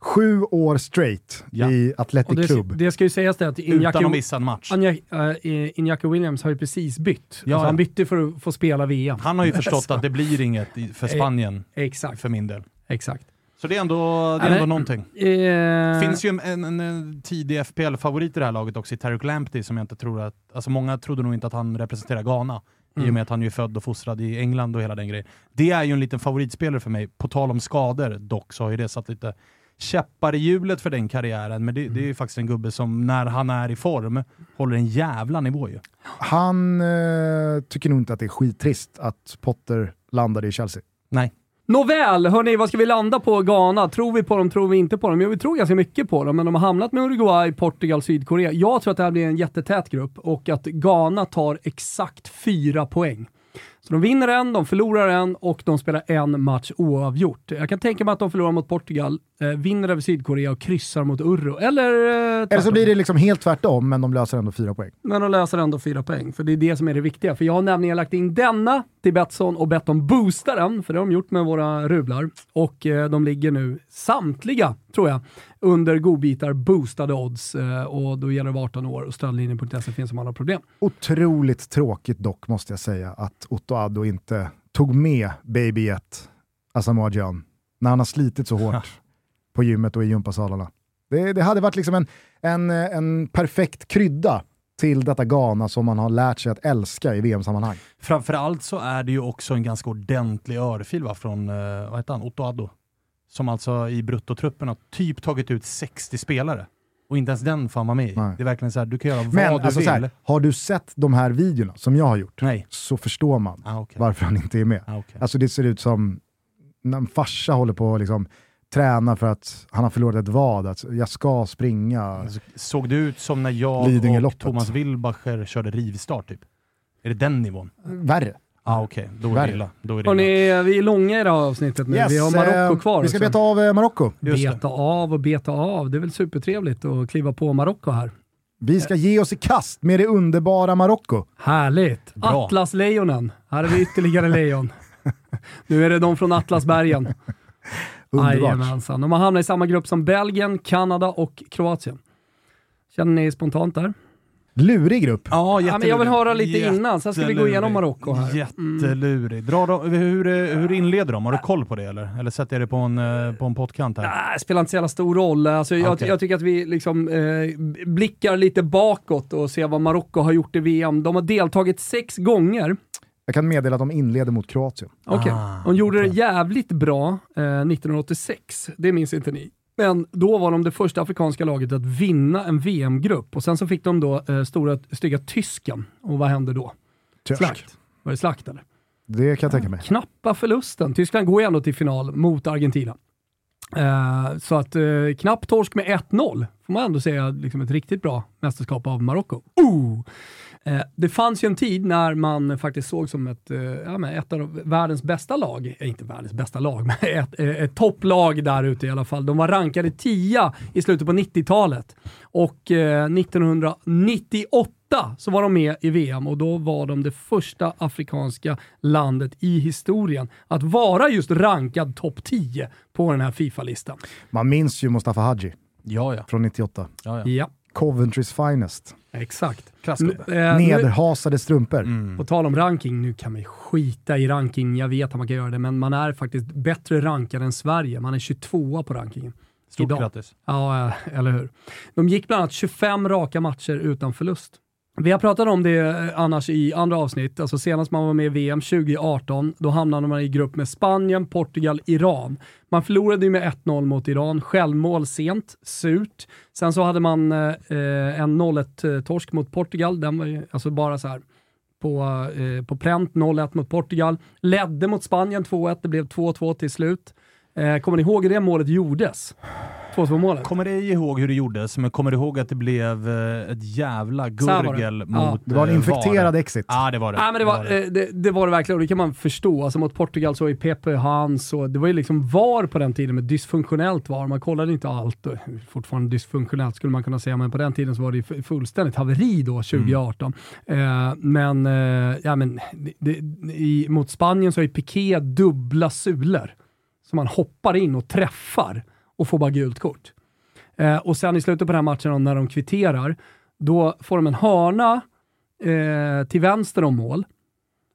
Sju år straight Ja. i Och Athletic det, Club. det ska ju sägas det att Utan att missa en match. Eh, Iñaki Williams har ju precis bytt. Ja, alltså, han bytte för att få spela VM. Han har ju förstått [LAUGHS] att det blir inget i- för Spanien, Exakt, för min del. exakt. Så det är ändå, det är ändå någonting. Eh, finns ju en, en, en, tidig FPL-favorit i det här laget också, i Tarek Lamptey, som jag inte tror att... Alltså många trodde nog inte att han representerar Ghana, i Mm. och med att han ju är född och fostrad i England och hela den grejen. Det är ju en liten favoritspelare för mig. På tal om skador dock, så har ju det satt lite käppar i hjulet för den karriären, men det, det är ju faktiskt en gubbe som, när han är i form, håller en jävla nivå ju. Han eh, tycker nog inte att det är skittrist att Potter landade i Chelsea. Nej. Nåväl, hörni, vad ska vi landa på Ghana? Tror vi på dem, tror vi inte på dem? Jo, vi tror ganska mycket på dem, men de har hamnat med Uruguay, Portugal, Sydkorea. Jag tror att det här blir en jättetät grupp och att Ghana tar exakt fyra poäng. Så de vinner en, de förlorar en och de spelar en match oavgjort. Jag kan tänka mig att de förlorar mot Portugal, eh, vinner över Sydkorea och kryssar mot Urro. Eller, eh, Eller så blir det liksom helt tvärtom, men de löser ändå fyra poäng. Men de löser ändå fyra poäng, för det är det som är det viktiga. För jag har nämligen lagt in denna till Betsson och bett dem boosta den, för det har de gjort med våra rublar. Och eh, de ligger nu, samtliga tror jag, under godbitar boostade odds. Eh, och då gäller det att vara 18 år och stödlinjen.se finns om alla problem. Otroligt tråkigt dock, måste jag säga, att Otto Addo inte tog med Baby 1, Asamoah Gyan, när han har slitit så hårt [LAUGHS] på gymmet och i gympasalarna. Det, det hade varit liksom en, en, en perfekt krydda till detta Ghana som man har lärt sig att älska i VM-sammanhang. Framförallt så är det ju också en ganska ordentlig örfil va, från, eh, vad heter han, Otto Addo. Som alltså i bruttotruppen har typ tagit ut 60 spelare. Och inte ens den får vara med i. Nej. Det är verkligen så här, du kan göra vad Men du alltså, vill. här, har du sett de här videorna som jag har gjort Nej. så förstår man Ah, okay. varför han inte är med. Ah, okay. Alltså det ser ut som när en farsa håller på att liksom träna för att han har förlorat ett vad. Att jag ska springa. Alltså, såg det ut som när jag och Thomas Wilbacher körde rivstart typ? Är det den nivån? Värre. Ah, Okej, okay. då är det illa. Då är det illa. Hörrni, vi är långa i det här avsnittet nu. Yes, vi har Marocko eh, kvar. Vi ska beta av eh, Marocko. Beta av och beta av. Det är väl supertrevligt att kliva på Marocko här. Vi ska ge oss i kast med det underbara Marocko. Härligt! Bra. Atlaslejonen. Här är vi ytterligare lejon. [LAUGHS] nu är det de från Atlasbergen. Jajamensan. De har hamnat i samma grupp som Belgien, Kanada och Kroatien. Känner ni spontant där? Lurig grupp. Ja, ja men jag vill höra lite innan, sen ska vi gå igenom Marocko här. Jättelurig. Dra då, hur, hur inleder de? Har du koll på det eller? Eller sätter jag det på en, eh, på en pottkant här? Nej, spelar inte så jävla stor roll. Alltså, jag, okay. jag tycker att vi liksom, eh, blickar lite bakåt och ser vad Marocko har gjort i VM. De har deltagit sex gånger. Jag kan meddela att de inleder mot Kroatien. Okej. Okay. Ah, de gjorde det jävligt bra eh, 1986. Det minns inte ni. Men då var de det första afrikanska laget att vinna en VM-grupp och sen så fick de då eh, stora stygga tysken. Och vad hände då? Tysk. Slakt. Var det slakt eller? Det kan jag tänka mig. Knappa förlusten. Tyskland går ju ändå till final mot Argentina. Uh, så att uh, knapp torsk med 1-0, får man ändå säga liksom ett riktigt bra mästerskap av Marocko. Uh! Uh, det fanns ju en tid när man faktiskt såg som ett, ja, ett av världens bästa lag, inte världens bästa lag, [LAUGHS] men ett, ett topplag där ute i alla fall. De var rankade 10 i slutet på 90-talet och 1998 så var de med i VM och då var de det första afrikanska landet i historien att vara just rankad topp 10 på den här Fifa-listan. Man minns ju Mustafa Hadji ja, ja. från 98. Ja, ja. Coventrys finest. Exakt. Äh, Nederhasade strumpor. Mm. På tal om ranking, nu kan man skita i ranking, jag vet att man kan göra det, men man är faktiskt bättre rankad än Sverige. Man är 22 på rankingen. Stort idag. grattis. Ja, eller hur. De gick bland annat 25 raka matcher utan förlust. Vi har pratat om det eh, annars i andra avsnitt. Alltså senast man var med i VM 2018, då hamnade man i grupp med Spanien, Portugal, Iran. Man förlorade ju med 1-0 mot Iran, självmål sent, surt. Sen så hade man eh, en 0-1-torsk mot Portugal, den var ju alltså bara så här på, eh, på pränt, 0-1 mot Portugal. Ledde mot Spanien 2-1, det blev 2-2 till slut. Eh, kommer ni ihåg hur det målet gjordes? 2-2 målet. Kommer ej ihåg hur det gjordes, men kommer du ihåg att det blev eh, ett jävla gurgel mot ja. Det var en eh, infekterad var. exit. Ja, det var det. Ja, men det, var, det, det, det, var det verkligen och det kan man förstå. Alltså mot Portugal så är Pepe Hans och det var ju liksom VAR på den tiden med dysfunktionellt VAR. Man kollade inte allt. Fortfarande dysfunktionellt skulle man kunna säga, men på den tiden så var det fullständigt haveri då, 2018. Mm. Eh, men, eh, ja, men i, mot Spanien så har ju Piqué dubbla sulor som han hoppar in och träffar och får bara gult kort. Eh, och sen i slutet på den här matchen när de kvitterar, då får de en hörna eh, till vänster om mål.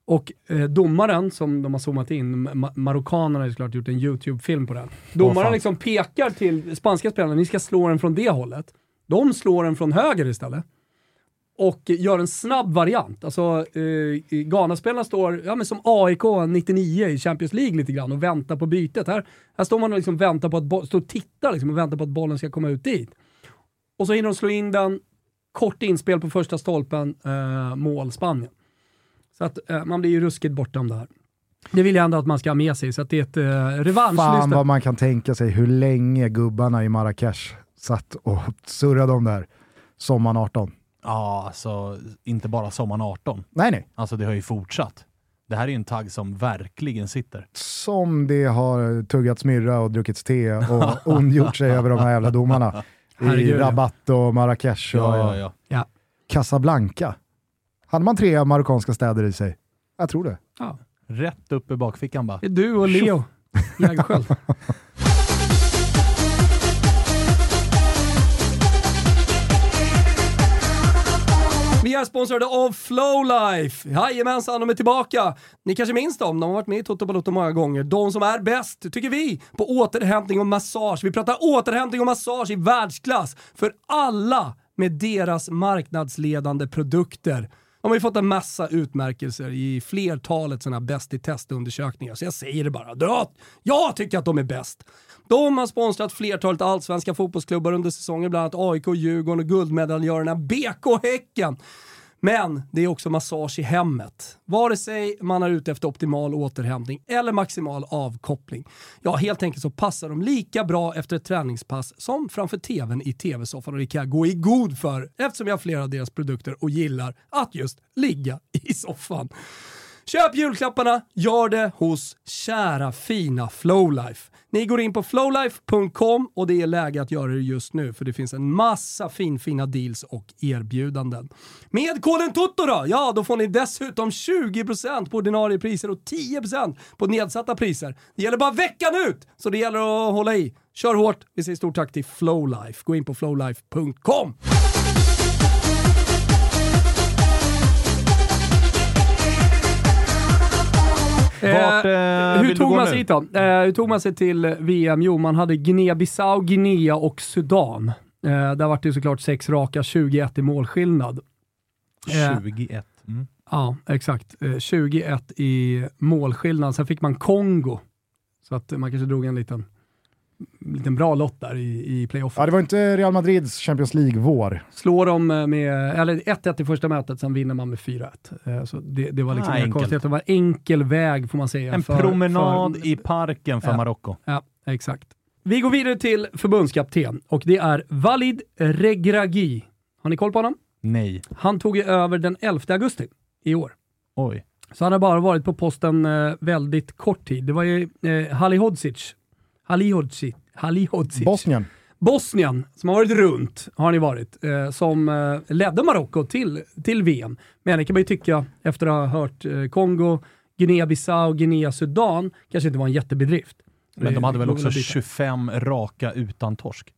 Och eh, domaren, som de har zoomat in, ma marockanerna har såklart gjort en YouTube-film på den. Domaren oh, liksom pekar till spanska spelarna, ni ska slå den från det hållet. De slår den från höger istället och gör en snabb variant. Alltså, eh, Ghana-spelarna står ja, men som AIK 99 i Champions League lite grann och väntar på bytet. Här, här står man och liksom väntar på att står och tittar liksom och väntar på att bollen ska komma ut dit. Och så hinner de slå in den, kort inspel på första stolpen, eh, mål Spanien. Så att eh, man blir ju ruskigt bortom det här. Det vill jag ändå att man ska ha med sig, så att det är ett eh, revanschlyste. Fan vad man kan tänka sig hur länge gubbarna i Marrakesh satt och surrade om det här sommaren 18. Ja, alltså inte bara sommaren 18. Nej, nej. Alltså det har ju fortsatt. Det här är ju en tagg som verkligen sitter. Som det har tuggats myrra och druckits te och [LAUGHS] ondgjort sig över de här jävla domarna. I Rabat och Marrakesh och ja, ja, ja. Casablanca. Hade man tre marockanska städer i sig? Jag tror det. Ja. Rätt upp i bakfickan bara. Det är du och Leo [LAUGHS] Jägerskiöld. Vi är sponsrade av Flowlife. Jajamensan, de är tillbaka. Ni kanske minns dem, de har varit med i Toto Balotto många gånger. De som är bäst, tycker vi, på återhämtning och massage. Vi pratar återhämtning och massage i världsklass för alla med deras marknadsledande produkter. De har ju fått en massa utmärkelser i flertalet sådana bäst i testundersökningar, så jag säger det bara. Jag tycker att de är bäst. De har sponsrat flertalet allsvenska fotbollsklubbar under säsongen, bland annat AIK, Djurgården och guldmedaljörerna BK Häcken. Men det är också massage i hemmet. Vare sig man är ute efter optimal återhämtning eller maximal avkoppling. Ja, helt enkelt så passar de lika bra efter ett träningspass som framför tvn i tv-soffan och det kan jag gå i god för eftersom jag har flera av deras produkter och gillar att just ligga i soffan. Köp julklapparna, gör det hos kära fina Flowlife. Ni går in på flowlife.com och det är läge att göra det just nu för det finns en massa finfina deals och erbjudanden. Med koden TOTO då, ja då får ni dessutom 20% på ordinarie priser och 10% på nedsatta priser. Det gäller bara veckan ut, så det gäller att hålla i. Kör hårt, vi säger stort tack till Flowlife. Gå in på flowlife.com. Vart, eh, hur tog man sig hit då? Eh, hur tog man sig till VM? Jo, man hade Guinea-Bissau, Guinea och Sudan. Eh, där var det såklart sex raka, 21 i målskillnad. Eh, 21. Mm. Ja, exakt. Eh, 21 i målskillnad. Sen fick man Kongo. Så att man kanske drog en liten, liten bra lott där i, i playoffen. Ja, det var inte Real Madrids Champions League-vår. Slår de eh, med, eller 1-1 i första mötet, sen vinner man med 4-1. Eh, Så det, det var liksom Ah, inga konstigheter. Det var enkel väg får man säga. En för- promenad för- i parken för Ja. Marocko. Ja, exakt. Vi går vidare till förbundskapten och det är Walid Regragui. Har ni koll på honom? Nej. Han tog ju över den 11 augusti i år. Oj. Så han har bara varit på posten eh, väldigt kort tid. Det var ju eh, Halihodzic. Halihodzic. Halihodzic. Bosnien. Bosnien, som har varit runt, har ni varit, eh, som eh, ledde Marocko till, till VM. Men det kan man ju tycka, efter att ha hört eh, Kongo, Guinea-Bissau, Guinea-Sudan, kanske inte var en jättebedrift. Men de hade väl går också att byta. 25 raka utan torsk?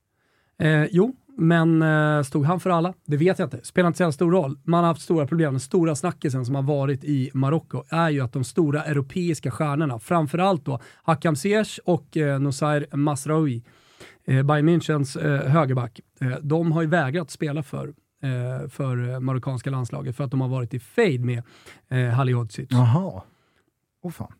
Eh, jo, men eh, stod han för alla? Det vet jag inte. Spelar inte så stor roll. Man har haft stora problem. Den stora snackisen som har varit i Marocko är ju att de stora europeiska stjärnorna, framförallt då Hakam Ziyech och eh, Nosair Masraoui, eh, Bayern Münchens eh, högerback, eh, de har ju vägrat spela för, eh, för eh, marockanska landslaget för att de har varit i fejd med eh, Halihodic. Jaha. Åh fan.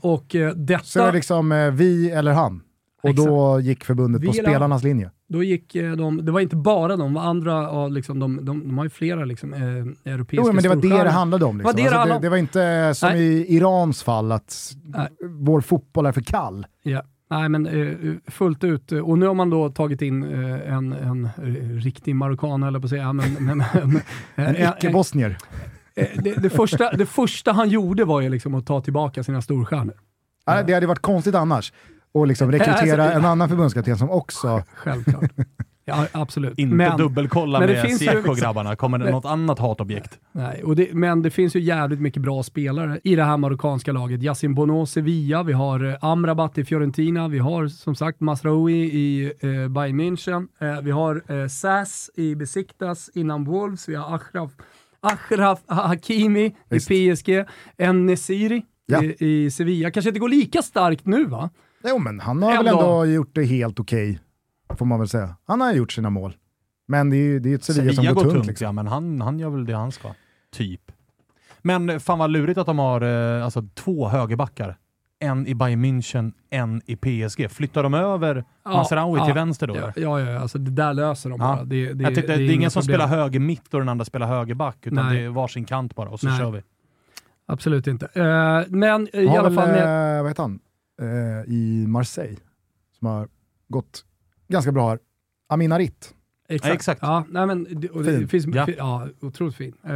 Och detta... Så det var liksom vi eller han. Och då gick förbundet Vi på eller han. spelarnas linje. Då gick eh, de, det var inte bara de, var andra, av liksom, de, de, de har ju flera liksom, eh, europeiska Jo, men det var det det handlade om. Liksom. Det alltså, det, det var inte som Nej. i Irans fall, att Nej. vår fotboll är för kall. Ja. Nej, men eh, fullt ut. Och nu har man då tagit in eh, en, en riktig marockan, eller på att säga. Men, men, [LAUGHS] en, En icke-bosnier. eh, det, det, första, det första han gjorde var ju liksom att ta tillbaka sina storstjärnor. Nej, Det hade varit konstigt annars. Och liksom rekrytera Alltså, en annan förbundskapten som också... Självklart. Ja, absolut. Inte men, dubbelkolla men det med grabbarna. Kommer det Nej. något annat hatobjekt? Nej, och det, men det finns ju jävligt mycket bra spelare i det här marockanska laget. Yassin Bono, Sevilla, vi har eh, Amrabat i Fiorentina, vi har som sagt Masraoui i eh, Bayern München, eh, vi har eh, Sass i Besiktas innan Wolves, vi har Achraf, Achraf Hakimi Visst. i PSG, en Nesiri Ja. i, i Sevilla. Kanske inte går lika starkt nu va? Jo, men han har väl Ändå. ändå gjort det helt okej, får man väl säga. Han har gjort sina mål. Men det är ju det är ett Sevilla, Sevilla som går går tungt, tungt. Liksom. ja, men han, han gör väl det han ska. Typ. Men fan vad lurigt att de har eh, alltså, två högerbackar. En i Bayern München, en i PSG. Flyttar de över Masraoui till vänster då? Ja, eller? ja, ja, alltså det där löser de Ja. bara. Det, det, jag tyckte, det, är inga ingen som problem. spelar höger mitt och den andra spelar höger back, utan Nej. det är varsin kant bara och så Nej. kör vi. Absolut inte. Eh, men eh, i alla fall med, eh, vad heter han, eh, i Marseille, som har gått ganska bra här. Amin Harit. Exakt. Ja, exakt. Ja, nej, men det, och det Fin. finns, Ja. ja. ja, otroligt fin. Eh,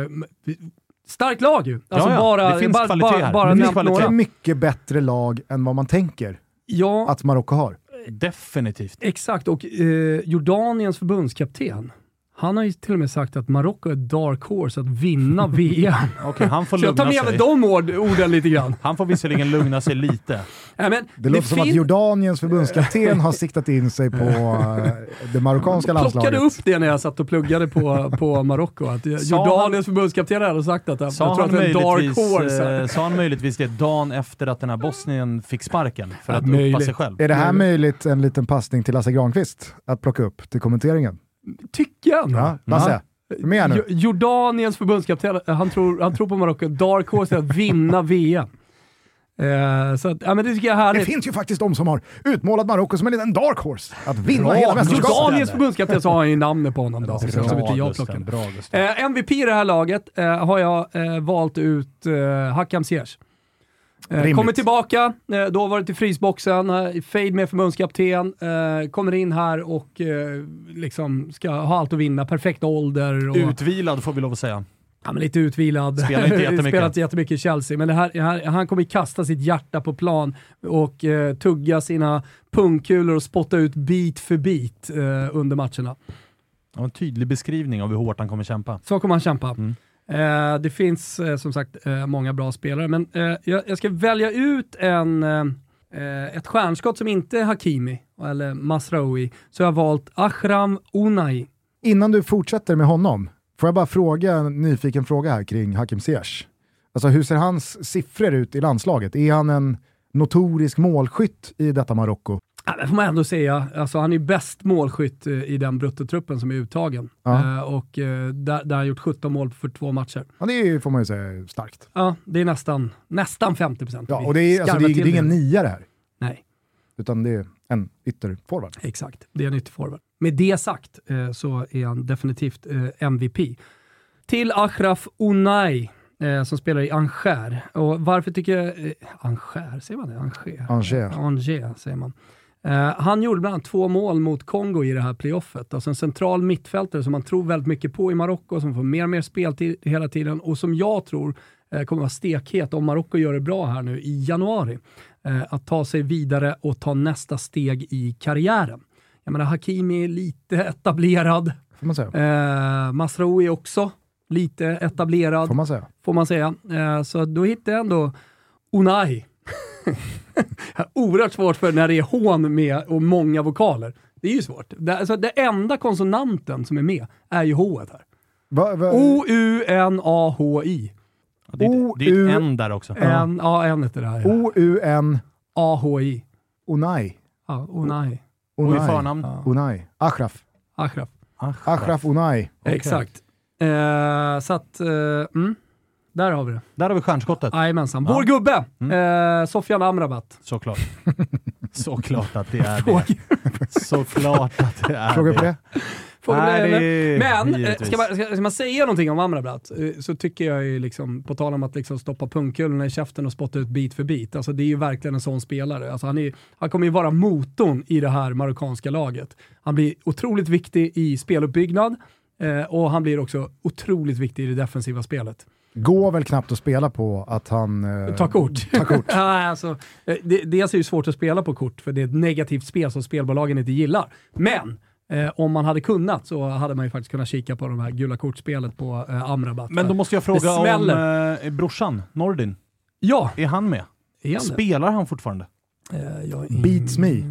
Starkt lag ju. Alltså Ja, ja. Bara, Det finns bara, kvalitet bara, här. bara Det finns kvalitet. Några. mycket bättre lag än vad man tänker Ja, att Marocko har. Definitivt. exakt. Och eh, Jordaniens förbundskapten, han har ju till och med sagt att Marocko är dark horse att vinna [LAUGHS] VM. Okej, han får Så jag tar med mig sig. de ord, orden lite grann. Han får visserligen lugna sig lite. Nej, men Det låter som att Jordaniens förbundskapten har siktat in sig på [LAUGHS] eh, det marockanska plockade landslaget. upp det när jag satt och pluggade på, på Marocko. Att Jordaniens förbundskapten hade sagt att jag Sa tror han, att det är en dark horse. eh, sa han möjligtvis det dagen efter att den här Bosnien fick sparken? För att uppa möjligt. sig själv? Är det här möjligt en liten passning till Lasse Granqvist att plocka upp till kommenteringen? Tycker jag ändå. Ja, Lasse, kom igen nu. Jordaniens förbundskapten, han tror, han tror på Marocko, dark horse är att vinna VM. Eh, så att, ja, men det tycker jag är Det härligt. finns ju faktiskt de som har utmålat Marocko som en liten dark horse att vinna hela Bra, mästerskapet. Jordaniens förbundskapten så har han ju namnet på honom då. Bra, Så som inte jag Gusten, plockar. bra, Gusten. Eh, MVP i det här laget eh, har jag eh, valt ut eh, Hakam Ziyech. Eh, Rimligt. kommer tillbaka, eh, då var det till frysboxen, eh, fade med förbundskapten, kommer in här och liksom ska ha allt att vinna, perfekt ålder. Och, Utvilad får vi lov att säga. Ja, men lite utvilad. Spelar inte [LAUGHS] jättemycket. Spelat jättemycket i Chelsea, men det här, här, han kommer kasta sitt hjärta på plan och eh, tugga sina pungkulor och spotta ut bit för bit eh, under matcherna. Ja, En tydlig beskrivning av hur hårt han kommer kämpa. Så kommer han kämpa. Mm. Eh, det finns eh, som sagt eh, många bra spelare, men eh, jag, jag ska välja ut en, eh, eh ett stjärnskott som inte är Hakimi eller Masraoui, så jag har valt Akram Unai. Innan du fortsätter med honom, får jag bara fråga en nyfiken fråga här kring Hakim Ziyech. Alltså hur ser hans siffror ut i landslaget? Är han en notorisk målskytt i detta Marocko? Ja, det får man ändå säga. Alltså, han är bäst målskytt eh, i den bruttotruppen som är uttagen. Ja. Eh, och eh, där, där har han gjort 17 mål för två matcher. Ja, det är, får man ju säga starkt. Ja, det är nästan, nästan 50%. Ja, Vi och det är, alltså, det är, det är ingen nia det här, Nej, utan det är en ytterforward. exakt. Det är en ytterforward. Med det sagt eh, så är han definitivt eh, MVP. Till Achraf Unai som spelar i Angers. Och varför tycker jag... Eh, Angers, säger man det? Angers? Angers. Angers säger man. Eh, han gjorde bland annat två mål mot Kongo i det här playoffet. Alltså en central mittfältare som man tror väldigt mycket på i Marocko, som får mer och mer speltid hela tiden och som jag tror eh, kommer vara stekhet om Marocko gör det bra här nu i januari. Eh, att ta sig vidare och ta nästa steg i karriären. Jag menar, Hakimi är lite etablerad. Får man säga. Eh, Masraoui också lite etablerad Får man säga. får man säga. Eh, så då hittade jag ändå Unai. [LAUGHS] Oerhört svårt för när det är hån med och många vokaler. Det är ju svårt. Det, alltså, det enda konsonanten som är med är ju H här. Va, va, O-U-N-A-H-I. Ja, det, är- det är ju O-U- ett N där också. En, ja, en heter det här. O-U-N A-H-I. Unai. Ja, Unai. Och i Unai. förnamn? Ja. Unai. Achraf. Achraf. Achraf Unai. Okej. Exakt. Eh, så att, eh, mm, där har vi det. Där har vi stjärnskottet. Jajamensan. Ja. Vår gubbe, Mm. eh, Sofian Amrabat. Såklart. [LAUGHS] Såklart att det är det. [LAUGHS] Såklart att det är Fråga på det. Nej, det är Men eh, ska man, ska, ska man säga någonting om Amrabat eh, så tycker jag ju liksom, på tal om att liksom stoppa pungkulorna i käften och spotta ut bit för bit, alltså det är ju verkligen en sån spelare. Alltså han, är, han kommer ju vara motorn i det här marockanska laget. Han blir otroligt viktig i speluppbyggnad eh, och han blir också otroligt viktig i det defensiva spelet. Går väl knappt att spela på att han... eh, Ta kort. Ta kort. [LAUGHS] ja, alltså, eh, det, dels är det svårt att spela på kort för det är ett negativt spel som spelbolagen inte gillar. Men eh, om man hade kunnat så hade man ju faktiskt kunnat kika på de här gula kortspelet på eh, Amrabat. Men då måste jag fråga om eh, brorsan, Nordin. Ja, Är han med? är han det? Spelar han fortfarande? Eh, Beats me.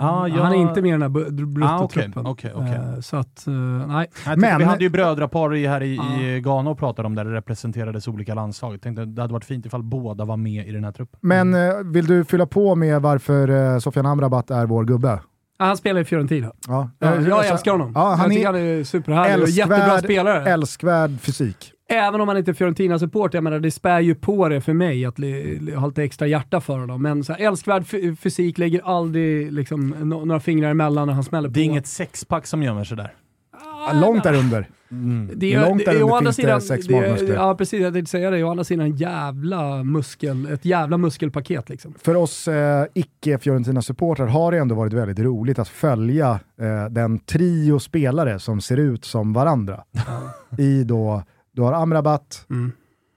Ah, jag- Han är inte med i den här Ah, bruttotruppen. okej, okej. Eh, Så att, eh, nej. Jag Men- vi hade ju brödrapar här i, Ja. i Ghana och pratade om där det representerades olika landslag. Jag tänkte det hade varit fint ifall båda var med i den här truppen. Men eh, vill du fylla på med varför eh, Sofian Amrabat är vår gubbe? Ah, Han spelar i Fiorentina. Ja, Ja, jag alltså, älskar honom. Ja, han jag tycker är han är superhärlig och jättebra spelare. älskvärd fysik. Även om han inte är Fiorentina-support, jag menar det spär ju på det för mig att ha lite extra hjärta för honom. Men så här, älskvärd fysik, lägger aldrig liksom, no, några fingrar emellan när han smäller på. Det är inget sexpack som gömmer sig där. Ah, Långt där under. Mm. Det är, Långt det där under finns det sidan, sex det är- magmuskler. Ja precis, jag tänkte säga det. Å andra sidan en jävla muskel, ett jävla muskelpaket liksom. För oss eh, icke-Fiorentina-supportrar har det ändå varit väldigt roligt att följa eh, den trio spelare som ser ut som varandra. I då, du har Amrabat, Mm.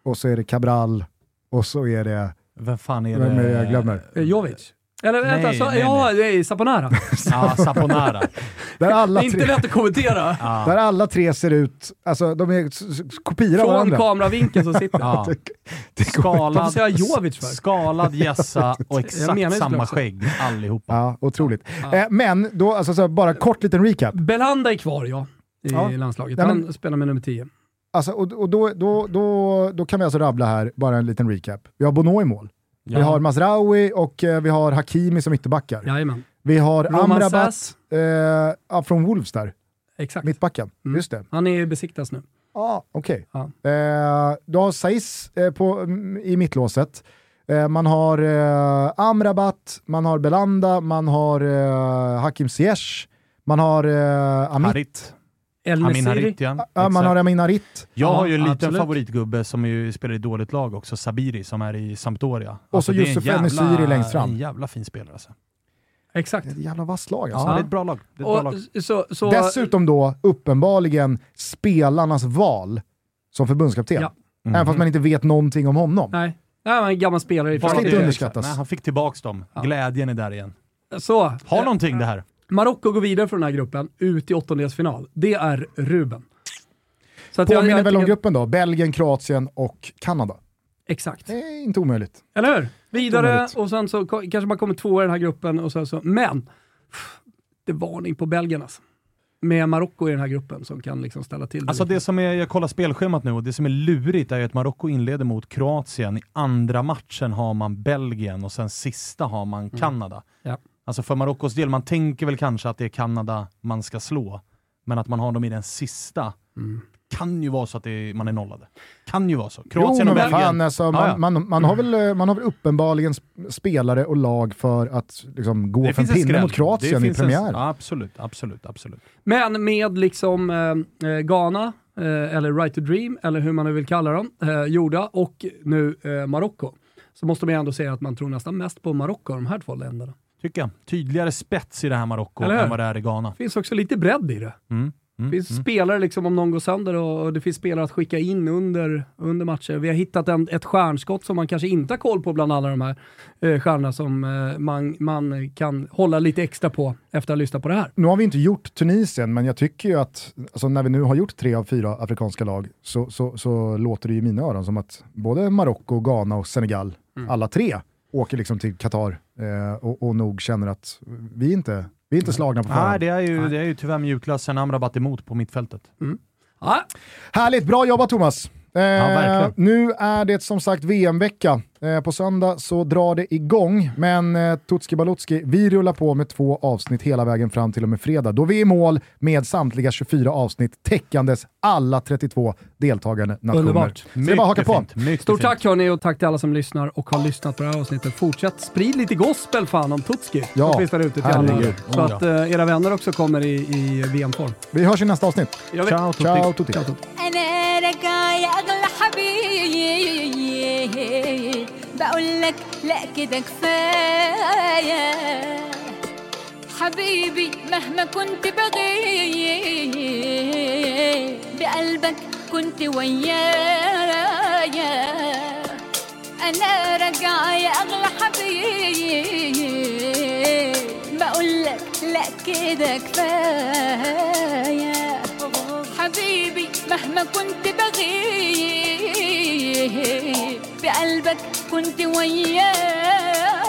och så är det Cabral, och så är det, Vem fan är vem det? är det jag glömmer? Eh, Jovic. Eller vänta, Nej, så, nej, ja det är Saponara. [LAUGHS] Ja, Saponara. [LAUGHS] Där alla, Inte lätt att kommentera. [LAUGHS] Ja. där alla tre ser ut, alltså de är kopior av Från varandra. kameravinkeln som sitter. Ja. Varför Skalad, säger jag Jovic för? skalad gässa och exakt samma skägg allihopa. Ja, otroligt. Ja. Eh, men då, alltså, så bara kort liten recap. Belanda är kvar ja, i Ja. landslaget. Nej, Han spelar med nummer 10. Alltså, och och då, då, då, då kan vi alltså rabbla här, bara en liten recap. Vi har Bono i mål. Vi Ja. har Masraoui och eh, vi har Hakimi som ytterbackar. Jajamän. Vi har Roman Amrabat eh, från Wolves där, Exakt. mittbacken. Mm. Just det. Han är besiktas nu. Ja, okej. Ja. Eh, du har Saiz eh, på, mm, i mittlåset. Eh, man har eh, Amrabat, man har Belanda, man har eh, Hakim Ziyech, man har eh, Amit, Harit. El Amin Nesiri. Harit, ja. ja, man har Amin Harit. Jag Ja, har ju en liten absolut. favoritgubbe som ju spelar i dåligt lag också, Sabiri, som är i Sampdoria. Och så är en Yusuf jävla- Enesiri längst fram. En jävla fin spelare alltså. Exakt. Det är ett jävla vasst lag Ja, alltså. det är ett bra lag. Det är ett bra lag. Och, så, så, Dessutom då uppenbarligen spelarnas val som förbundskapten. Ja. Även fast man inte vet någonting om honom. Nej, Nej, han är en gammal spelare i Fast inte underskattas. Nej, han fick tillbaks dem. Ja. Glädjen är där igen. Så, Har någonting det här. Marocko går vidare från den här gruppen, ut i åttondelsfinal. Det är Ruben. Så att jag- Påminner jag väl om gruppen då, Belgien, Kroatien och Kanada. Exakt. Det är inte omöjligt. Eller hur? Vidare Omöjligt. och sen så kanske man kommer tvåa i den här gruppen och sen så, men det är varning på Belgien alltså. Med Marocko i den här gruppen som kan liksom ställa till det. Alltså lite. det som är, jag kollar spelschemat nu och det som är lurigt är att Marocko inleder mot Kroatien. I andra matchen har man Belgien och sen sista har man Kanada. Mm. Ja. Alltså för Marockos del, man tänker väl kanske att det är Kanada man ska slå. Men att man har dem i den sista, Mm. kan ju vara så att det är, man är nollade. Kan ju vara så. Jo, Kroatien men och Belgien. fan, alltså, man, Ja, ja. Man, man, har väl, eh, man har väl uppenbarligen sp- spelare och lag för att liksom, gå Det för en finns en pinne mot Kroatien Det i finns en- premiär. Ja, absolut, absolut, absolut. Men med liksom eh, eh, Ghana, eh, eller Right to Dream, eller hur man nu vill kalla dem, eh, gjorda och nu eh, Marocko. Så måste man ju ändå säga att man tror nästan mest på Marocko, de här två länderna. Tycker jag. Tydligare spets i det här Marocko än vad det är i Ghana. Det finns också lite bredd i det. Mm. Mm. Det finns Mm. spelare liksom om någon går sönder och, och det finns spelare att skicka in under, under matcher. Vi har hittat en, ett stjärnskott som man kanske inte har koll på bland alla de här eh, stjärnorna som eh, man, man kan hålla lite extra på efter att ha lyssnat på det här. Nu har vi inte gjort Tunisien, men jag tycker ju att alltså, när vi nu har gjort tre av fyra afrikanska lag så, så, så låter det i mina öron som att både Marocko, Ghana och Senegal, Mm. alla tre, åker liksom till Qatar eh, och, och nog känner att vi inte, vi är inte slagna på Nej, förhand. det är ju, det är ju tyvärr mjukglassen Amrabat emot på mittfältet. Ja, Härligt, bra jobbat Thomas! Eh, verkligen. nu är det som sagt VM-vecka. Eh, på söndag så drar det igång, men eh, Tutski Balutski, vi rullar på med två avsnitt hela vägen fram till och med fredag, då vi är i mål med samtliga 24 avsnitt täckandes alla 32 deltagande nationer. Underbart. Så det är bara haka på. Mycket Stort fint. tack hörni och tack till alla som lyssnar och har lyssnat på det här avsnittet. Fortsätt sprid lite gospel fan om Tutski. Ja, finns där ute till alla. herregud. Så Oh, att eh, era vänner också kommer i, i VM-form. Vi hörs i nästa avsnitt. Ciao tutti. Ciao tutti! Ciao, tutti. اغلى حبيب بقول لك لا كده كفاية. حبيبي مهما كنت بغيب بقلبك كنت ويايا. أنا راجعه يا أغلى حبيب. بقول لك لا كده كفاية. حبيبي مهما كنت بقلبك كنت ويايا